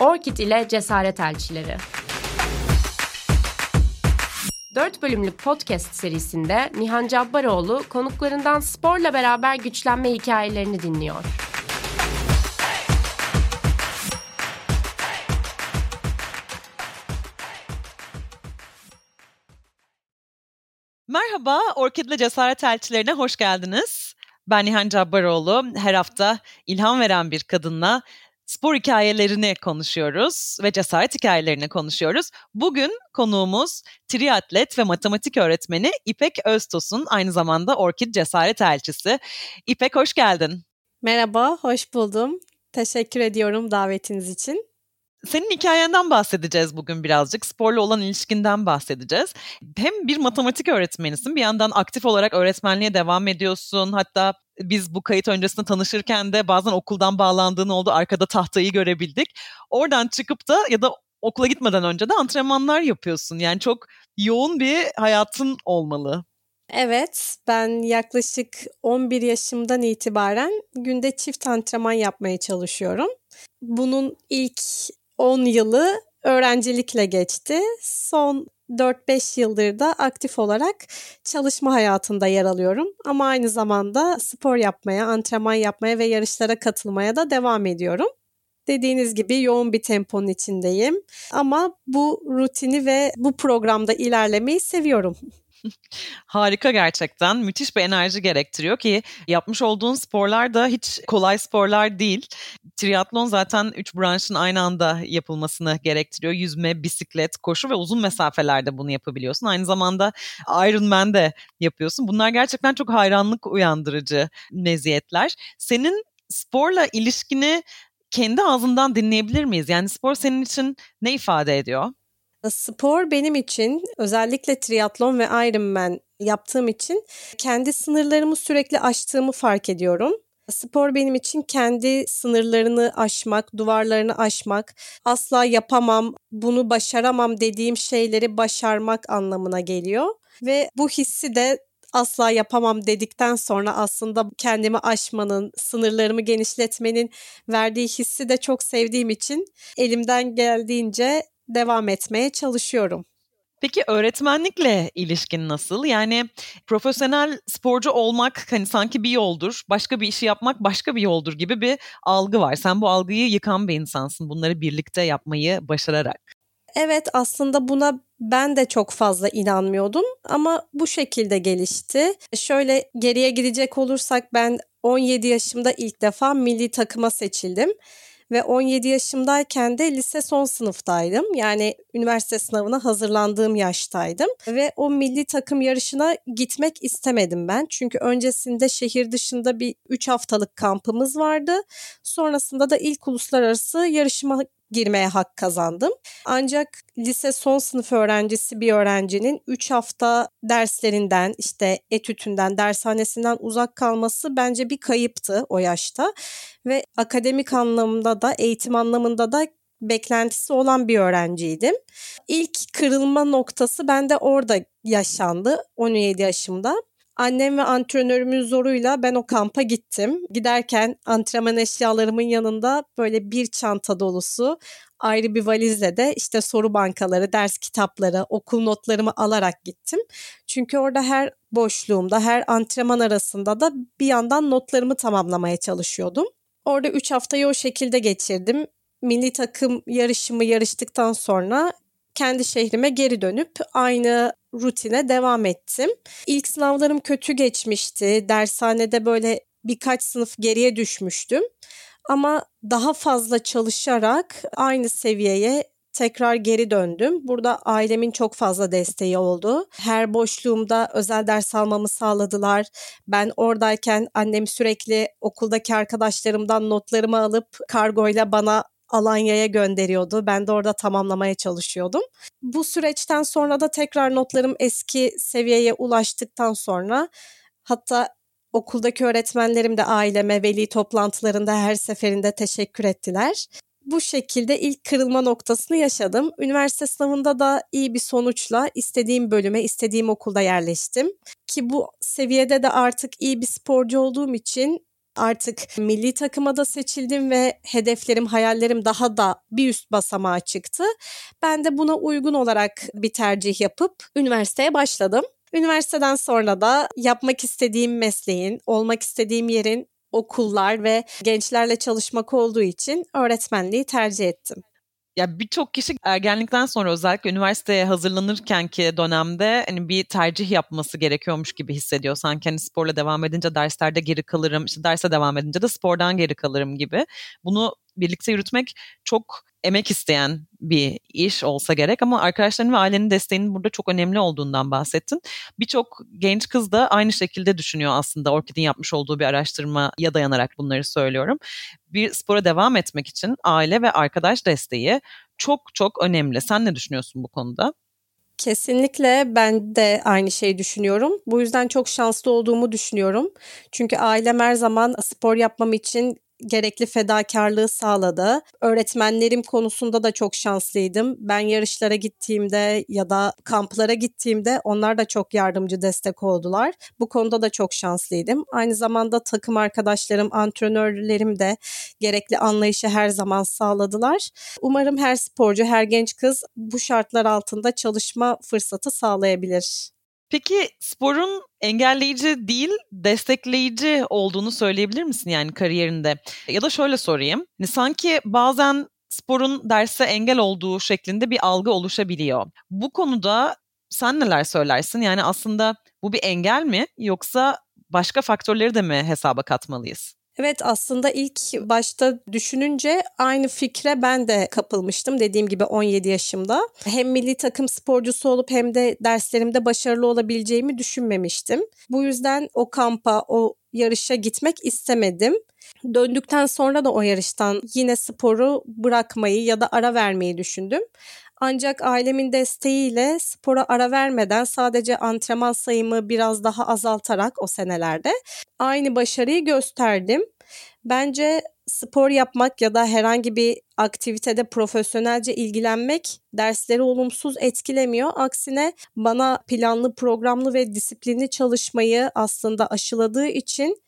Orkid ile Cesaret Elçileri. 4 bölümlük podcast serisinde Nihan Cabbaroğlu konuklarından sporla beraber güçlenme hikayelerini dinliyor. Merhaba, Orkid'le Cesaret Elçilerine hoş geldiniz. Ben Nihan Cabbaroğlu. Her hafta ilham veren bir kadınla spor hikayelerini konuşuyoruz ve cesaret hikayelerini konuşuyoruz. Bugün konuğumuz triatlet ve matematik öğretmeni İpek Öztosun, aynı zamanda Orkid Cesaret Elçisi. İpek hoş geldin. Merhaba, hoş buldum. Teşekkür ediyorum davetiniz için. Senin hikayenden bahsedeceğiz bugün birazcık. Sporla olan ilişkinden bahsedeceğiz. Hem bir matematik öğretmenisin, bir yandan aktif olarak öğretmenliğe devam ediyorsun. Hatta biz bu kayıt öncesinde tanışırken de bazen okuldan bağlandığın oldu. Arkada tahtayı görebildik. Oradan çıkıp da ya da okula gitmeden önce de antrenmanlar yapıyorsun. Yani çok yoğun bir hayatın olmalı. Evet, ben yaklaşık 11 yaşımdan itibaren günde çift antrenman yapmaya çalışıyorum. Bunun ilk 10 yılı öğrencilikle geçti. Son 4-5 yıldır da aktif olarak çalışma hayatında yer alıyorum. Ama aynı zamanda spor yapmaya, antrenman yapmaya ve yarışlara katılmaya da devam ediyorum. Dediğiniz gibi yoğun bir temponun içindeyim. Ama bu rutini ve bu programda ilerlemeyi seviyorum. Harika gerçekten. Müthiş bir enerji gerektiriyor ki yapmış olduğun sporlar da hiç kolay sporlar değil. Triatlon zaten üç branşın aynı anda yapılmasını gerektiriyor. Yüzme, bisiklet, koşu ve uzun mesafelerde bunu yapabiliyorsun. Aynı zamanda Ironman de yapıyorsun. Bunlar gerçekten çok hayranlık uyandırıcı meziyetler. Senin sporla ilişkini kendi ağzından dinleyebilir miyiz? Yani spor senin için ne ifade ediyor? Spor benim için özellikle triatlon ve Ironman yaptığım için kendi sınırlarımı sürekli aştığımı fark ediyorum. Spor benim için kendi sınırlarını aşmak, duvarlarını aşmak, asla yapamam, bunu başaramam dediğim şeyleri başarmak anlamına geliyor. Ve bu hissi de asla yapamam dedikten sonra aslında kendimi aşmanın, sınırlarımı genişletmenin verdiği hissi de çok sevdiğim için elimden geldiğince devam etmeye çalışıyorum. Peki öğretmenlikle ilişkin nasıl? Yani profesyonel sporcu olmak hani sanki bir yoldur, başka bir işi yapmak başka bir yoldur gibi bir algı var. Sen bu algıyı yıkan bir insansın bunları birlikte yapmayı başararak. Evet aslında buna ben de çok fazla inanmıyordum ama bu şekilde gelişti. Şöyle geriye gidecek olursak ben 17 yaşımda ilk defa milli takıma seçildim ve 17 yaşımdayken de lise son sınıftaydım. Yani üniversite sınavına hazırlandığım yaştaydım ve o milli takım yarışına gitmek istemedim ben. Çünkü öncesinde şehir dışında bir 3 haftalık kampımız vardı. Sonrasında da ilk uluslararası yarışma girmeye hak kazandım. Ancak lise son sınıf öğrencisi bir öğrencinin 3 hafta derslerinden işte etütünden, dershanesinden uzak kalması bence bir kayıptı o yaşta. Ve akademik anlamda da eğitim anlamında da beklentisi olan bir öğrenciydim. İlk kırılma noktası bende orada yaşandı 17 yaşımda. Annem ve antrenörümün zoruyla ben o kampa gittim. Giderken antrenman eşyalarımın yanında böyle bir çanta dolusu ayrı bir valizle de işte soru bankaları, ders kitapları, okul notlarımı alarak gittim. Çünkü orada her boşluğumda, her antrenman arasında da bir yandan notlarımı tamamlamaya çalışıyordum. Orada 3 haftayı o şekilde geçirdim. Milli takım yarışımı yarıştıktan sonra kendi şehrime geri dönüp aynı rutine devam ettim. İlk sınavlarım kötü geçmişti. Dershanede böyle birkaç sınıf geriye düşmüştüm. Ama daha fazla çalışarak aynı seviyeye tekrar geri döndüm. Burada ailemin çok fazla desteği oldu. Her boşluğumda özel ders almamı sağladılar. Ben oradayken annem sürekli okuldaki arkadaşlarımdan notlarımı alıp kargoyla bana Alanya'ya gönderiyordu. Ben de orada tamamlamaya çalışıyordum. Bu süreçten sonra da tekrar notlarım eski seviyeye ulaştıktan sonra hatta okuldaki öğretmenlerim de aileme veli toplantılarında her seferinde teşekkür ettiler. Bu şekilde ilk kırılma noktasını yaşadım. Üniversite sınavında da iyi bir sonuçla istediğim bölüme, istediğim okulda yerleştim. Ki bu seviyede de artık iyi bir sporcu olduğum için Artık milli takıma da seçildim ve hedeflerim, hayallerim daha da bir üst basamağa çıktı. Ben de buna uygun olarak bir tercih yapıp üniversiteye başladım. Üniversiteden sonra da yapmak istediğim mesleğin, olmak istediğim yerin okullar ve gençlerle çalışmak olduğu için öğretmenliği tercih ettim. Ya birçok kişi ergenlikten sonra özellikle üniversiteye hazırlanırken ki dönemde hani bir tercih yapması gerekiyormuş gibi hissediyor. Sanki hani sporla devam edince derslerde geri kalırım, işte derse devam edince de spordan geri kalırım gibi. Bunu birlikte yürütmek çok emek isteyen bir iş olsa gerek ama arkadaşların ve ailenin desteğinin burada çok önemli olduğundan bahsettin. Birçok genç kız da aynı şekilde düşünüyor aslında Orkid'in yapmış olduğu bir araştırmaya dayanarak bunları söylüyorum. Bir spora devam etmek için aile ve arkadaş desteği çok çok önemli. Sen ne düşünüyorsun bu konuda? Kesinlikle ben de aynı şeyi düşünüyorum. Bu yüzden çok şanslı olduğumu düşünüyorum. Çünkü ailem her zaman spor yapmam için gerekli fedakarlığı sağladı. Öğretmenlerim konusunda da çok şanslıydım. Ben yarışlara gittiğimde ya da kamplara gittiğimde onlar da çok yardımcı destek oldular. Bu konuda da çok şanslıydım. Aynı zamanda takım arkadaşlarım, antrenörlerim de gerekli anlayışı her zaman sağladılar. Umarım her sporcu, her genç kız bu şartlar altında çalışma fırsatı sağlayabilir. Peki sporun engelleyici değil, destekleyici olduğunu söyleyebilir misin yani kariyerinde? Ya da şöyle sorayım. Hani sanki bazen sporun derse engel olduğu şeklinde bir algı oluşabiliyor. Bu konuda sen neler söylersin? Yani aslında bu bir engel mi yoksa başka faktörleri de mi hesaba katmalıyız? Evet aslında ilk başta düşününce aynı fikre ben de kapılmıştım dediğim gibi 17 yaşımda. Hem milli takım sporcusu olup hem de derslerimde başarılı olabileceğimi düşünmemiştim. Bu yüzden o kampa, o yarışa gitmek istemedim. Döndükten sonra da o yarıştan yine sporu bırakmayı ya da ara vermeyi düşündüm. Ancak ailemin desteğiyle spora ara vermeden sadece antrenman sayımı biraz daha azaltarak o senelerde aynı başarıyı gösterdim. Bence spor yapmak ya da herhangi bir aktivitede profesyonelce ilgilenmek dersleri olumsuz etkilemiyor. Aksine bana planlı, programlı ve disiplinli çalışmayı aslında aşıladığı için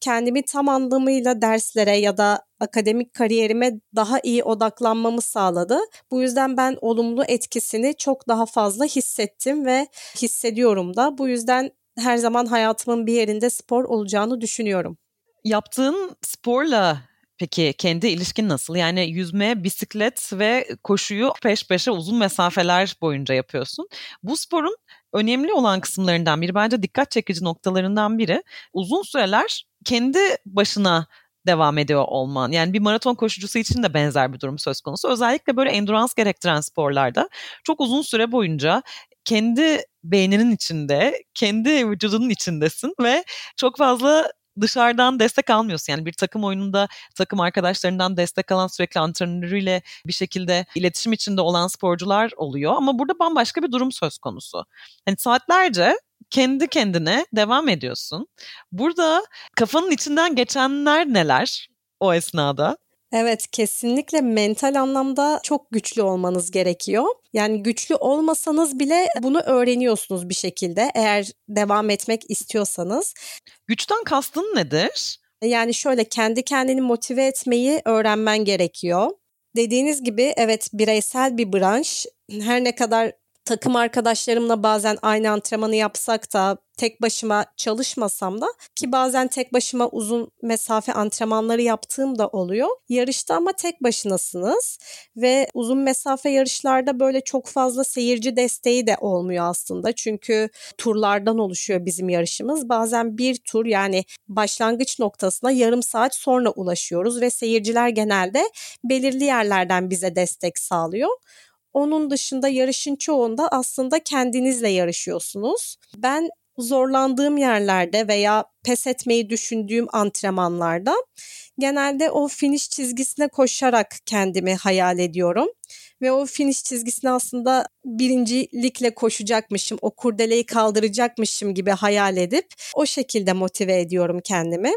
kendimi tam anlamıyla derslere ya da akademik kariyerime daha iyi odaklanmamı sağladı. Bu yüzden ben olumlu etkisini çok daha fazla hissettim ve hissediyorum da. Bu yüzden her zaman hayatımın bir yerinde spor olacağını düşünüyorum. Yaptığın sporla peki kendi ilişkin nasıl? Yani yüzme, bisiklet ve koşuyu peş peşe uzun mesafeler boyunca yapıyorsun. Bu sporun önemli olan kısımlarından biri, bence dikkat çekici noktalarından biri uzun süreler kendi başına devam ediyor olman. Yani bir maraton koşucusu için de benzer bir durum söz konusu. Özellikle böyle endurance gerektiren sporlarda çok uzun süre boyunca kendi beyninin içinde, kendi vücudunun içindesin ve çok fazla dışarıdan destek almıyorsun. Yani bir takım oyununda takım arkadaşlarından destek alan sürekli antrenörüyle bir şekilde iletişim içinde olan sporcular oluyor. Ama burada bambaşka bir durum söz konusu. Hani saatlerce kendi kendine devam ediyorsun. Burada kafanın içinden geçenler neler o esnada? Evet kesinlikle mental anlamda çok güçlü olmanız gerekiyor. Yani güçlü olmasanız bile bunu öğreniyorsunuz bir şekilde eğer devam etmek istiyorsanız. Güçten kastın nedir? Yani şöyle kendi kendini motive etmeyi öğrenmen gerekiyor. Dediğiniz gibi evet bireysel bir branş. Her ne kadar takım arkadaşlarımla bazen aynı antrenmanı yapsak da tek başıma çalışmasam da ki bazen tek başıma uzun mesafe antrenmanları yaptığım da oluyor. Yarışta ama tek başınasınız ve uzun mesafe yarışlarda böyle çok fazla seyirci desteği de olmuyor aslında. Çünkü turlardan oluşuyor bizim yarışımız. Bazen bir tur yani başlangıç noktasına yarım saat sonra ulaşıyoruz ve seyirciler genelde belirli yerlerden bize destek sağlıyor. Onun dışında yarışın çoğunda aslında kendinizle yarışıyorsunuz. Ben zorlandığım yerlerde veya pes etmeyi düşündüğüm antrenmanlarda genelde o finish çizgisine koşarak kendimi hayal ediyorum. Ve o finish çizgisine aslında birincilikle koşacakmışım, o kurdeleyi kaldıracakmışım gibi hayal edip o şekilde motive ediyorum kendimi.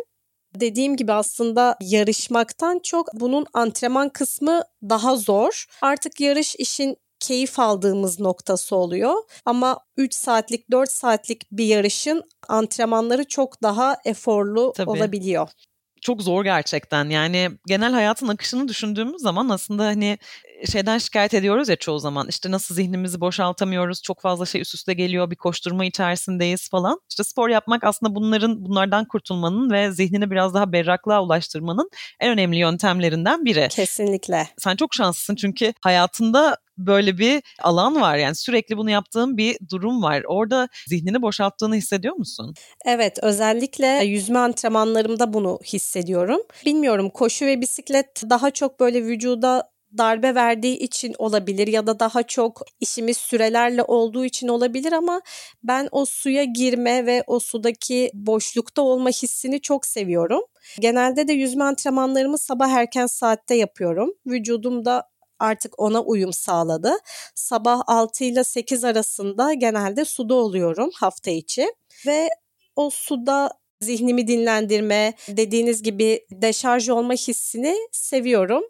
Dediğim gibi aslında yarışmaktan çok bunun antrenman kısmı daha zor. Artık yarış işin keyif aldığımız noktası oluyor. Ama 3 saatlik 4 saatlik bir yarışın antrenmanları çok daha eforlu Tabii. olabiliyor. Çok zor gerçekten. Yani genel hayatın akışını düşündüğümüz zaman aslında hani şeyden şikayet ediyoruz ya çoğu zaman. İşte nasıl zihnimizi boşaltamıyoruz, çok fazla şey üst üste geliyor, bir koşturma içerisindeyiz falan. İşte spor yapmak aslında bunların bunlardan kurtulmanın ve zihnini biraz daha berraklığa ulaştırmanın en önemli yöntemlerinden biri. Kesinlikle. Sen çok şanslısın çünkü hayatında böyle bir alan var. Yani sürekli bunu yaptığın bir durum var. Orada zihnini boşalttığını hissediyor musun? Evet, özellikle yüzme antrenmanlarımda bunu hissediyorum. Bilmiyorum koşu ve bisiklet daha çok böyle vücuda darbe verdiği için olabilir ya da daha çok işimiz sürelerle olduğu için olabilir ama ben o suya girme ve o sudaki boşlukta olma hissini çok seviyorum. Genelde de yüzme antrenmanlarımı sabah erken saatte yapıyorum. Vücudum da artık ona uyum sağladı. Sabah 6 ile 8 arasında genelde suda oluyorum hafta içi ve o suda zihnimi dinlendirme, dediğiniz gibi deşarj olma hissini seviyorum.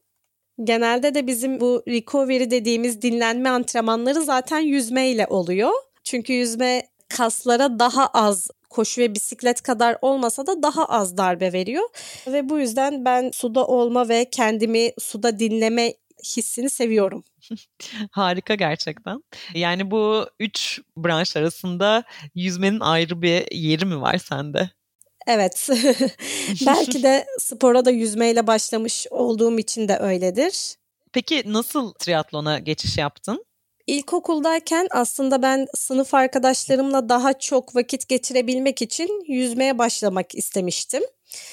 Genelde de bizim bu recovery dediğimiz dinlenme antrenmanları zaten yüzme ile oluyor. Çünkü yüzme kaslara daha az koşu ve bisiklet kadar olmasa da daha az darbe veriyor. Ve bu yüzden ben suda olma ve kendimi suda dinleme hissini seviyorum. Harika gerçekten. Yani bu üç branş arasında yüzmenin ayrı bir yeri mi var sende? Evet. Belki de spora da yüzmeyle başlamış olduğum için de öyledir. Peki nasıl triatlona geçiş yaptın? İlkokuldayken aslında ben sınıf arkadaşlarımla daha çok vakit geçirebilmek için yüzmeye başlamak istemiştim.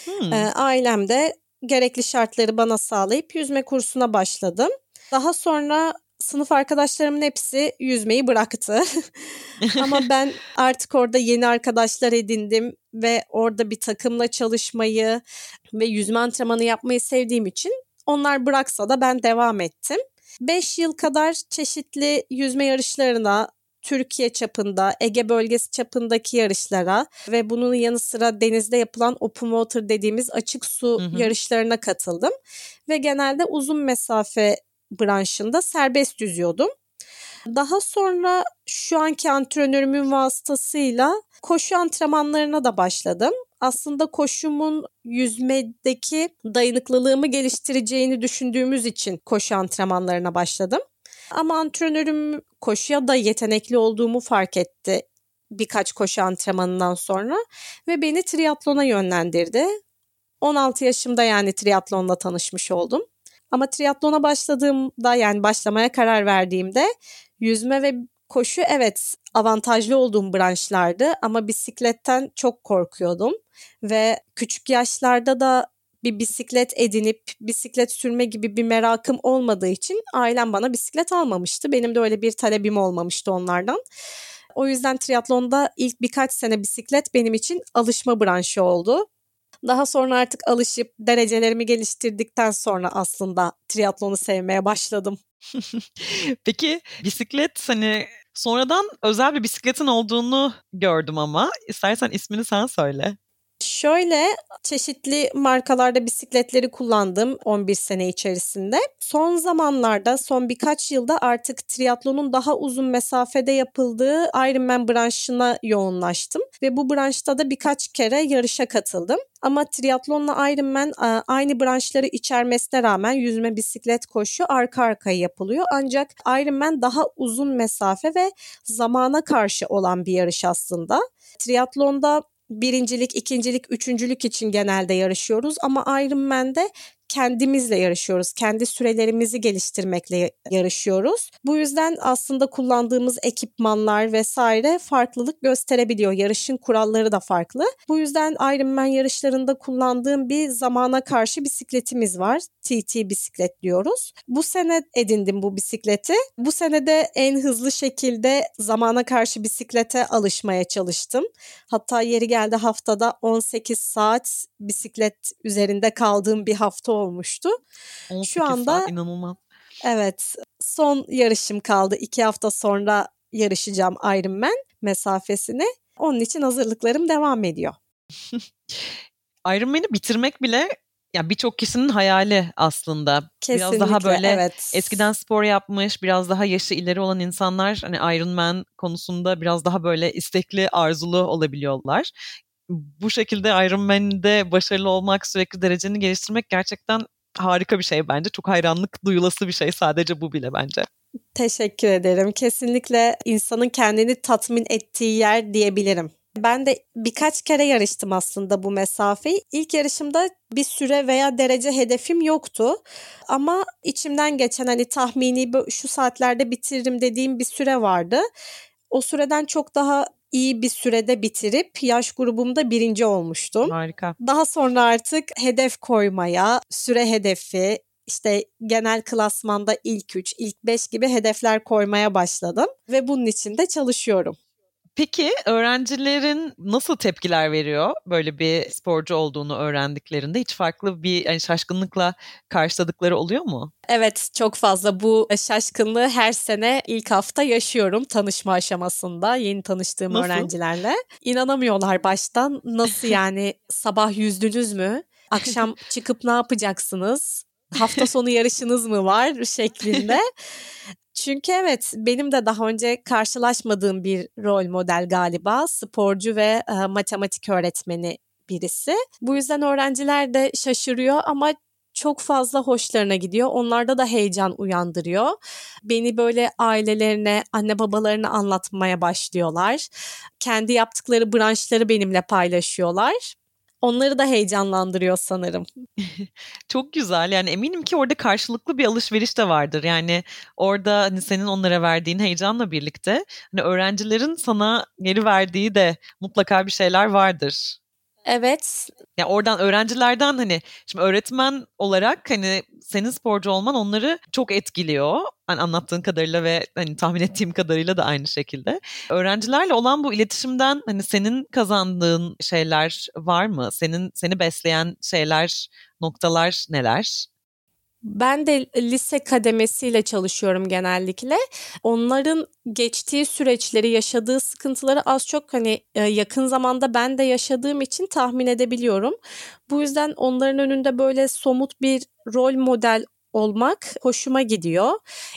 Hmm. Ee, ailem de gerekli şartları bana sağlayıp yüzme kursuna başladım. Daha sonra sınıf arkadaşlarımın hepsi yüzmeyi bıraktı. Ama ben artık orada yeni arkadaşlar edindim ve orada bir takımla çalışmayı ve yüzme antrenmanı yapmayı sevdiğim için onlar bıraksa da ben devam ettim. 5 yıl kadar çeşitli yüzme yarışlarına, Türkiye çapında, Ege bölgesi çapındaki yarışlara ve bunun yanı sıra denizde yapılan open water dediğimiz açık su hı hı. yarışlarına katıldım. Ve genelde uzun mesafe branşında serbest yüzüyordum. Daha sonra şu anki antrenörümün vasıtasıyla koşu antrenmanlarına da başladım. Aslında koşumun yüzmedeki dayanıklılığımı geliştireceğini düşündüğümüz için koşu antrenmanlarına başladım. Ama antrenörüm koşuya da yetenekli olduğumu fark etti birkaç koşu antrenmanından sonra ve beni triatlona yönlendirdi. 16 yaşımda yani triatlonla tanışmış oldum. Ama triatlona başladığımda yani başlamaya karar verdiğimde yüzme ve koşu evet avantajlı olduğum branşlardı ama bisikletten çok korkuyordum ve küçük yaşlarda da bir bisiklet edinip bisiklet sürme gibi bir merakım olmadığı için ailem bana bisiklet almamıştı. Benim de öyle bir talebim olmamıştı onlardan. O yüzden triatlonda ilk birkaç sene bisiklet benim için alışma branşı oldu. Daha sonra artık alışıp derecelerimi geliştirdikten sonra aslında triatlonu sevmeye başladım. Peki bisiklet hani sonradan özel bir bisikletin olduğunu gördüm ama istersen ismini sen söyle. Şöyle çeşitli markalarda bisikletleri kullandım 11 sene içerisinde. Son zamanlarda son birkaç yılda artık triatlonun daha uzun mesafede yapıldığı Ironman branşına yoğunlaştım ve bu branşta da birkaç kere yarışa katıldım. Ama triatlonla Ironman aynı branşları içermesine rağmen yüzme, bisiklet, koşu arka arkaya yapılıyor. Ancak Ironman daha uzun mesafe ve zamana karşı olan bir yarış aslında. Triatlonda birincilik, ikincilik, üçüncülük için genelde yarışıyoruz. Ama Ironman'de kendimizle yarışıyoruz. Kendi sürelerimizi geliştirmekle yarışıyoruz. Bu yüzden aslında kullandığımız ekipmanlar vesaire farklılık gösterebiliyor. Yarışın kuralları da farklı. Bu yüzden Ironman yarışlarında kullandığım bir zamana karşı bisikletimiz var. TT bisiklet diyoruz. Bu sene edindim bu bisikleti. Bu sene de en hızlı şekilde zamana karşı bisiklete alışmaya çalıştım. Hatta yeri geldi haftada 18 saat bisiklet üzerinde kaldığım bir hafta olmuştu. Şu anda saat, inanılmaz. Evet, son yarışım kaldı. İki hafta sonra yarışacağım Ironman mesafesini. Onun için hazırlıklarım devam ediyor. Ironman'i bitirmek bile ya birçok kişinin hayali aslında. Kesinlikle, biraz daha böyle evet. eskiden spor yapmış, biraz daha yaşı ileri olan insanlar hani Ironman konusunda biraz daha böyle istekli, arzulu olabiliyorlar bu şekilde Ironman'de başarılı olmak, sürekli dereceni geliştirmek gerçekten harika bir şey bence. Çok hayranlık duyulası bir şey sadece bu bile bence. Teşekkür ederim. Kesinlikle insanın kendini tatmin ettiği yer diyebilirim. Ben de birkaç kere yarıştım aslında bu mesafeyi. İlk yarışımda bir süre veya derece hedefim yoktu. Ama içimden geçen hani tahmini şu saatlerde bitiririm dediğim bir süre vardı. O süreden çok daha iyi bir sürede bitirip yaş grubumda birinci olmuştum. Harika. Daha sonra artık hedef koymaya, süre hedefi, işte genel klasmanda ilk 3, ilk 5 gibi hedefler koymaya başladım ve bunun için de çalışıyorum. Peki öğrencilerin nasıl tepkiler veriyor böyle bir sporcu olduğunu öğrendiklerinde? Hiç farklı bir yani şaşkınlıkla karşıladıkları oluyor mu? Evet çok fazla bu şaşkınlığı her sene ilk hafta yaşıyorum tanışma aşamasında yeni tanıştığım nasıl? öğrencilerle. İnanamıyorlar baştan nasıl yani sabah yüzdünüz mü? Akşam çıkıp ne yapacaksınız? Hafta sonu yarışınız mı var şeklinde. Çünkü evet benim de daha önce karşılaşmadığım bir rol model galiba sporcu ve e, matematik öğretmeni birisi. Bu yüzden öğrenciler de şaşırıyor ama çok fazla hoşlarına gidiyor. Onlarda da heyecan uyandırıyor. Beni böyle ailelerine, anne babalarına anlatmaya başlıyorlar. Kendi yaptıkları branşları benimle paylaşıyorlar onları da heyecanlandırıyor sanırım. Çok güzel. Yani eminim ki orada karşılıklı bir alışveriş de vardır. Yani orada hani senin onlara verdiğin heyecanla birlikte hani öğrencilerin sana geri verdiği de mutlaka bir şeyler vardır. Evet. Yani oradan öğrencilerden hani şimdi öğretmen olarak hani senin sporcu olman onları çok etkiliyor. Hani anlattığın kadarıyla ve hani tahmin ettiğim kadarıyla da aynı şekilde. Öğrencilerle olan bu iletişimden hani senin kazandığın şeyler var mı? Senin seni besleyen şeyler, noktalar neler? Ben de lise kademesiyle çalışıyorum genellikle. Onların geçtiği süreçleri, yaşadığı sıkıntıları az çok hani e, yakın zamanda ben de yaşadığım için tahmin edebiliyorum. Bu yüzden onların önünde böyle somut bir rol model olmak hoşuma gidiyor.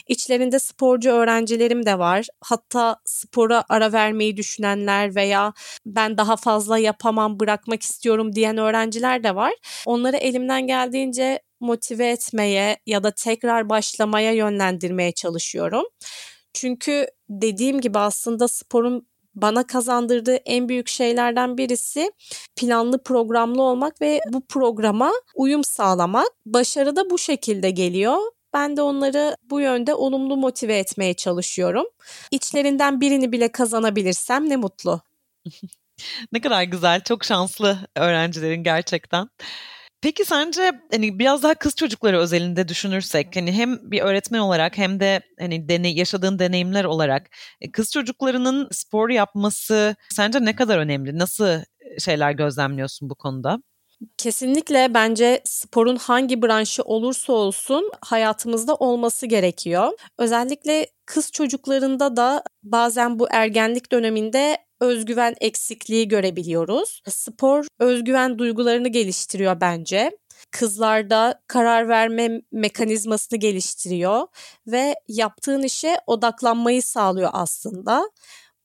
İçlerinde sporcu öğrencilerim de var. Hatta spora ara vermeyi düşünenler veya ben daha fazla yapamam bırakmak istiyorum diyen öğrenciler de var. Onları elimden geldiğince motive etmeye ya da tekrar başlamaya yönlendirmeye çalışıyorum. Çünkü dediğim gibi aslında sporun bana kazandırdığı en büyük şeylerden birisi planlı programlı olmak ve bu programa uyum sağlamak. Başarı da bu şekilde geliyor. Ben de onları bu yönde olumlu motive etmeye çalışıyorum. İçlerinden birini bile kazanabilirsem ne mutlu. ne kadar güzel, çok şanslı öğrencilerin gerçekten. Peki sence hani biraz daha kız çocukları özelinde düşünürsek hani hem bir öğretmen olarak hem de hani deney, yaşadığın deneyimler olarak e, kız çocuklarının spor yapması sence ne kadar önemli? Nasıl e, şeyler gözlemliyorsun bu konuda? Kesinlikle bence sporun hangi branşı olursa olsun hayatımızda olması gerekiyor. Özellikle kız çocuklarında da bazen bu ergenlik döneminde özgüven eksikliği görebiliyoruz. Spor özgüven duygularını geliştiriyor bence. Kızlarda karar verme mekanizmasını geliştiriyor ve yaptığın işe odaklanmayı sağlıyor aslında.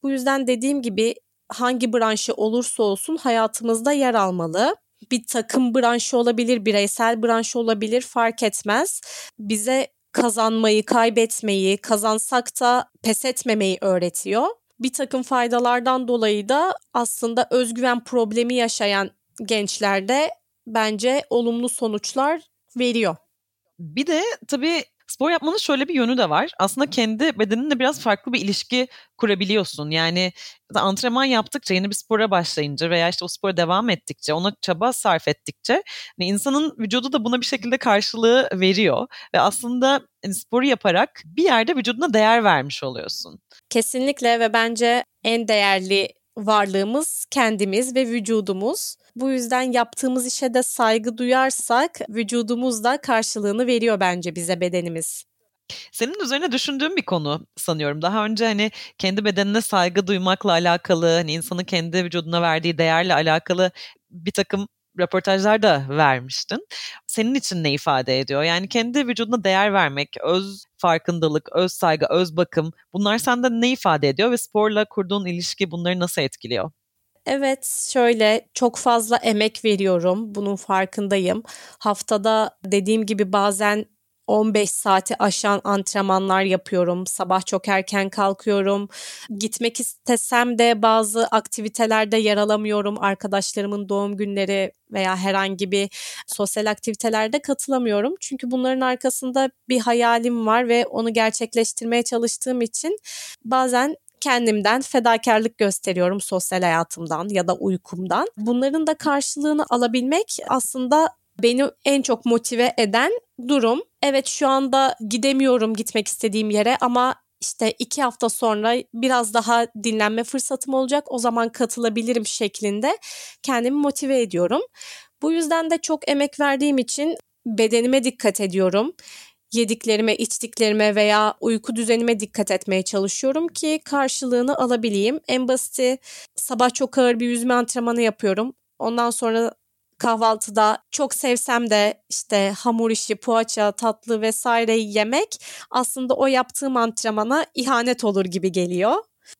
Bu yüzden dediğim gibi hangi branşı olursa olsun hayatımızda yer almalı. Bir takım branşı olabilir, bireysel branşı olabilir fark etmez. Bize kazanmayı, kaybetmeyi, kazansak da pes etmemeyi öğretiyor bir takım faydalardan dolayı da aslında özgüven problemi yaşayan gençlerde bence olumlu sonuçlar veriyor. Bir de tabii spor yapmanın şöyle bir yönü de var. Aslında kendi bedeninle biraz farklı bir ilişki kurabiliyorsun. Yani antrenman yaptıkça, yeni bir spora başlayınca veya işte o spora devam ettikçe, ona çaba sarf ettikçe hani insanın vücudu da buna bir şekilde karşılığı veriyor. Ve aslında hani sporu yaparak bir yerde vücuduna değer vermiş oluyorsun. Kesinlikle ve bence en değerli varlığımız kendimiz ve vücudumuz. Bu yüzden yaptığımız işe de saygı duyarsak vücudumuz da karşılığını veriyor bence bize bedenimiz. Senin üzerine düşündüğüm bir konu sanıyorum. Daha önce hani kendi bedenine saygı duymakla alakalı, hani insanın kendi vücuduna verdiği değerle alakalı bir takım röportajlar da vermiştin. Senin için ne ifade ediyor? Yani kendi vücuduna değer vermek, öz farkındalık, öz saygı, öz bakım bunlar sende ne ifade ediyor ve sporla kurduğun ilişki bunları nasıl etkiliyor? Evet, şöyle çok fazla emek veriyorum. Bunun farkındayım. Haftada dediğim gibi bazen 15 saati aşan antrenmanlar yapıyorum. Sabah çok erken kalkıyorum. Gitmek istesem de bazı aktivitelerde yer alamıyorum. Arkadaşlarımın doğum günleri veya herhangi bir sosyal aktivitelerde katılamıyorum. Çünkü bunların arkasında bir hayalim var ve onu gerçekleştirmeye çalıştığım için bazen kendimden fedakarlık gösteriyorum sosyal hayatımdan ya da uykumdan. Bunların da karşılığını alabilmek aslında beni en çok motive eden durum. Evet şu anda gidemiyorum gitmek istediğim yere ama işte iki hafta sonra biraz daha dinlenme fırsatım olacak. O zaman katılabilirim şeklinde kendimi motive ediyorum. Bu yüzden de çok emek verdiğim için bedenime dikkat ediyorum. Yediklerime, içtiklerime veya uyku düzenime dikkat etmeye çalışıyorum ki karşılığını alabileyim. En basiti sabah çok ağır bir yüzme antrenmanı yapıyorum. Ondan sonra kahvaltıda çok sevsem de işte hamur işi, poğaça, tatlı vesaire yemek aslında o yaptığım antrenmana ihanet olur gibi geliyor.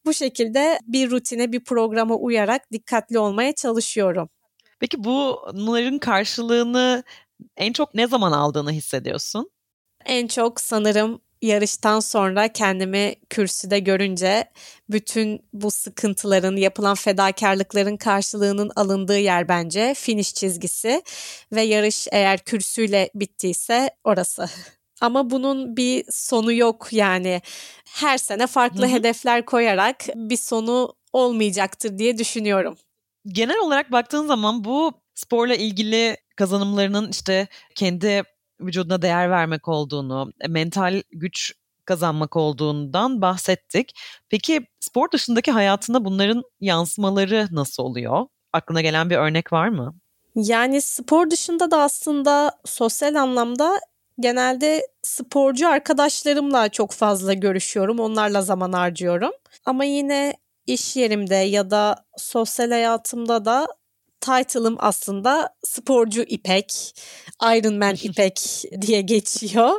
Bu şekilde bir rutine, bir programa uyarak dikkatli olmaya çalışıyorum. Peki bunların karşılığını en çok ne zaman aldığını hissediyorsun? En çok sanırım yarıştan sonra kendimi kürsüde görünce bütün bu sıkıntıların, yapılan fedakarlıkların karşılığının alındığı yer bence finish çizgisi ve yarış eğer kürsüyle bittiyse orası. Ama bunun bir sonu yok yani. Her sene farklı Hı-hı. hedefler koyarak bir sonu olmayacaktır diye düşünüyorum. Genel olarak baktığın zaman bu sporla ilgili kazanımlarının işte kendi vücuduna değer vermek olduğunu, e, mental güç kazanmak olduğundan bahsettik. Peki spor dışındaki hayatında bunların yansımaları nasıl oluyor? Aklına gelen bir örnek var mı? Yani spor dışında da aslında sosyal anlamda genelde sporcu arkadaşlarımla çok fazla görüşüyorum. Onlarla zaman harcıyorum. Ama yine iş yerimde ya da sosyal hayatımda da title'ım aslında sporcu İpek, Iron Man İpek diye geçiyor.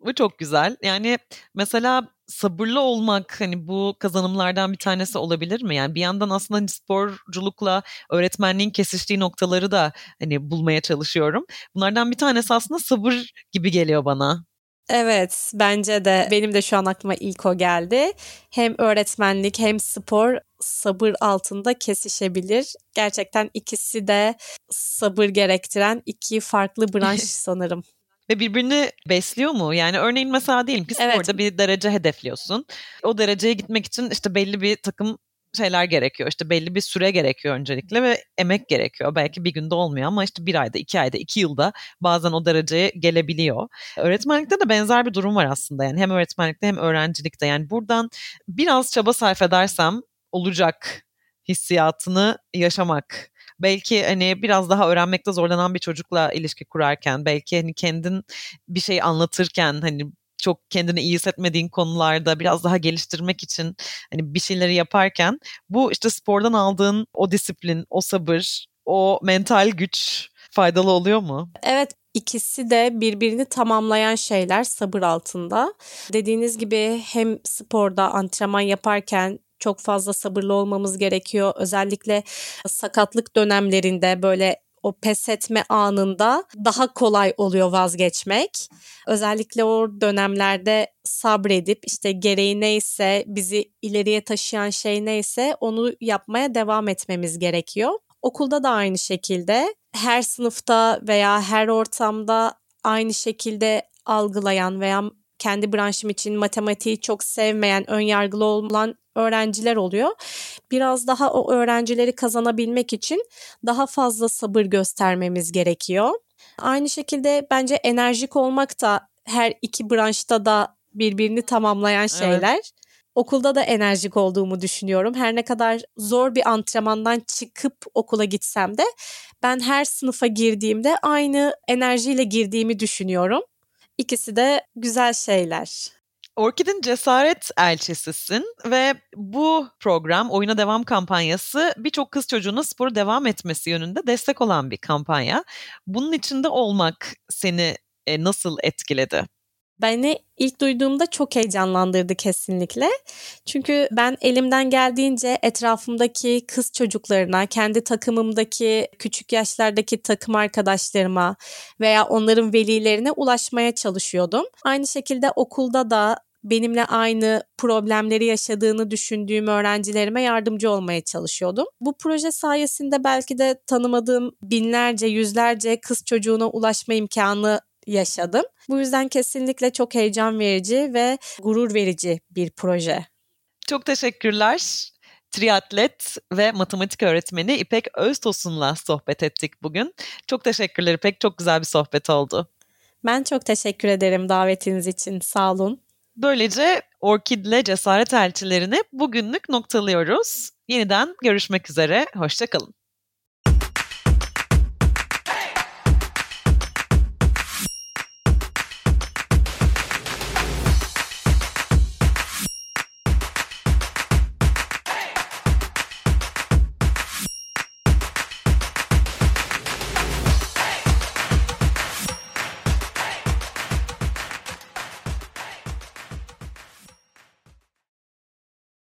Bu çok güzel. Yani mesela sabırlı olmak hani bu kazanımlardan bir tanesi olabilir mi? Yani bir yandan aslında hani sporculukla öğretmenliğin kesiştiği noktaları da hani bulmaya çalışıyorum. Bunlardan bir tanesi aslında sabır gibi geliyor bana. Evet, bence de benim de şu an aklıma ilk o geldi. Hem öğretmenlik hem spor sabır altında kesişebilir. Gerçekten ikisi de sabır gerektiren iki farklı branş sanırım. Ve birbirini besliyor mu? Yani örneğin mesela diyelim ki sporda evet. bir derece hedefliyorsun. O dereceye gitmek için işte belli bir takım şeyler gerekiyor. İşte belli bir süre gerekiyor öncelikle ve emek gerekiyor. Belki bir günde olmuyor ama işte bir ayda, iki ayda, iki yılda bazen o dereceye gelebiliyor. Öğretmenlikte de benzer bir durum var aslında. Yani hem öğretmenlikte hem öğrencilikte. Yani buradan biraz çaba sarf edersem olacak hissiyatını yaşamak. Belki hani biraz daha öğrenmekte zorlanan bir çocukla ilişki kurarken, belki hani kendin bir şey anlatırken hani çok kendini iyi hissetmediğin konularda biraz daha geliştirmek için hani bir şeyleri yaparken bu işte spordan aldığın o disiplin, o sabır, o mental güç faydalı oluyor mu? Evet İkisi de birbirini tamamlayan şeyler sabır altında. Dediğiniz gibi hem sporda antrenman yaparken çok fazla sabırlı olmamız gerekiyor. Özellikle sakatlık dönemlerinde böyle o pes etme anında daha kolay oluyor vazgeçmek. Özellikle o dönemlerde sabredip işte gereği neyse bizi ileriye taşıyan şey neyse onu yapmaya devam etmemiz gerekiyor. Okulda da aynı şekilde her sınıfta veya her ortamda aynı şekilde algılayan veya kendi branşım için matematiği çok sevmeyen, ön yargılı olan öğrenciler oluyor. Biraz daha o öğrencileri kazanabilmek için daha fazla sabır göstermemiz gerekiyor. Aynı şekilde bence enerjik olmak da her iki branşta da birbirini tamamlayan şeyler. Evet. Okulda da enerjik olduğumu düşünüyorum. Her ne kadar zor bir antrenmandan çıkıp okula gitsem de ben her sınıfa girdiğimde aynı enerjiyle girdiğimi düşünüyorum. İkisi de güzel şeyler. Orkid'in cesaret elçisisin ve bu program Oyuna Devam kampanyası birçok kız çocuğuna sporu devam etmesi yönünde destek olan bir kampanya. Bunun içinde olmak seni e, nasıl etkiledi? Beni ilk duyduğumda çok heyecanlandırdı kesinlikle. Çünkü ben elimden geldiğince etrafımdaki kız çocuklarına, kendi takımımdaki küçük yaşlardaki takım arkadaşlarıma veya onların velilerine ulaşmaya çalışıyordum. Aynı şekilde okulda da benimle aynı problemleri yaşadığını düşündüğüm öğrencilerime yardımcı olmaya çalışıyordum. Bu proje sayesinde belki de tanımadığım binlerce, yüzlerce kız çocuğuna ulaşma imkanı yaşadım. Bu yüzden kesinlikle çok heyecan verici ve gurur verici bir proje. Çok teşekkürler. Triatlet ve matematik öğretmeni İpek Öztosun'la sohbet ettik bugün. Çok teşekkürler İpek. Çok güzel bir sohbet oldu. Ben çok teşekkür ederim davetiniz için. Sağ olun. Böylece Orkid'le cesaret elçilerini bugünlük noktalıyoruz. Yeniden görüşmek üzere. Hoşçakalın.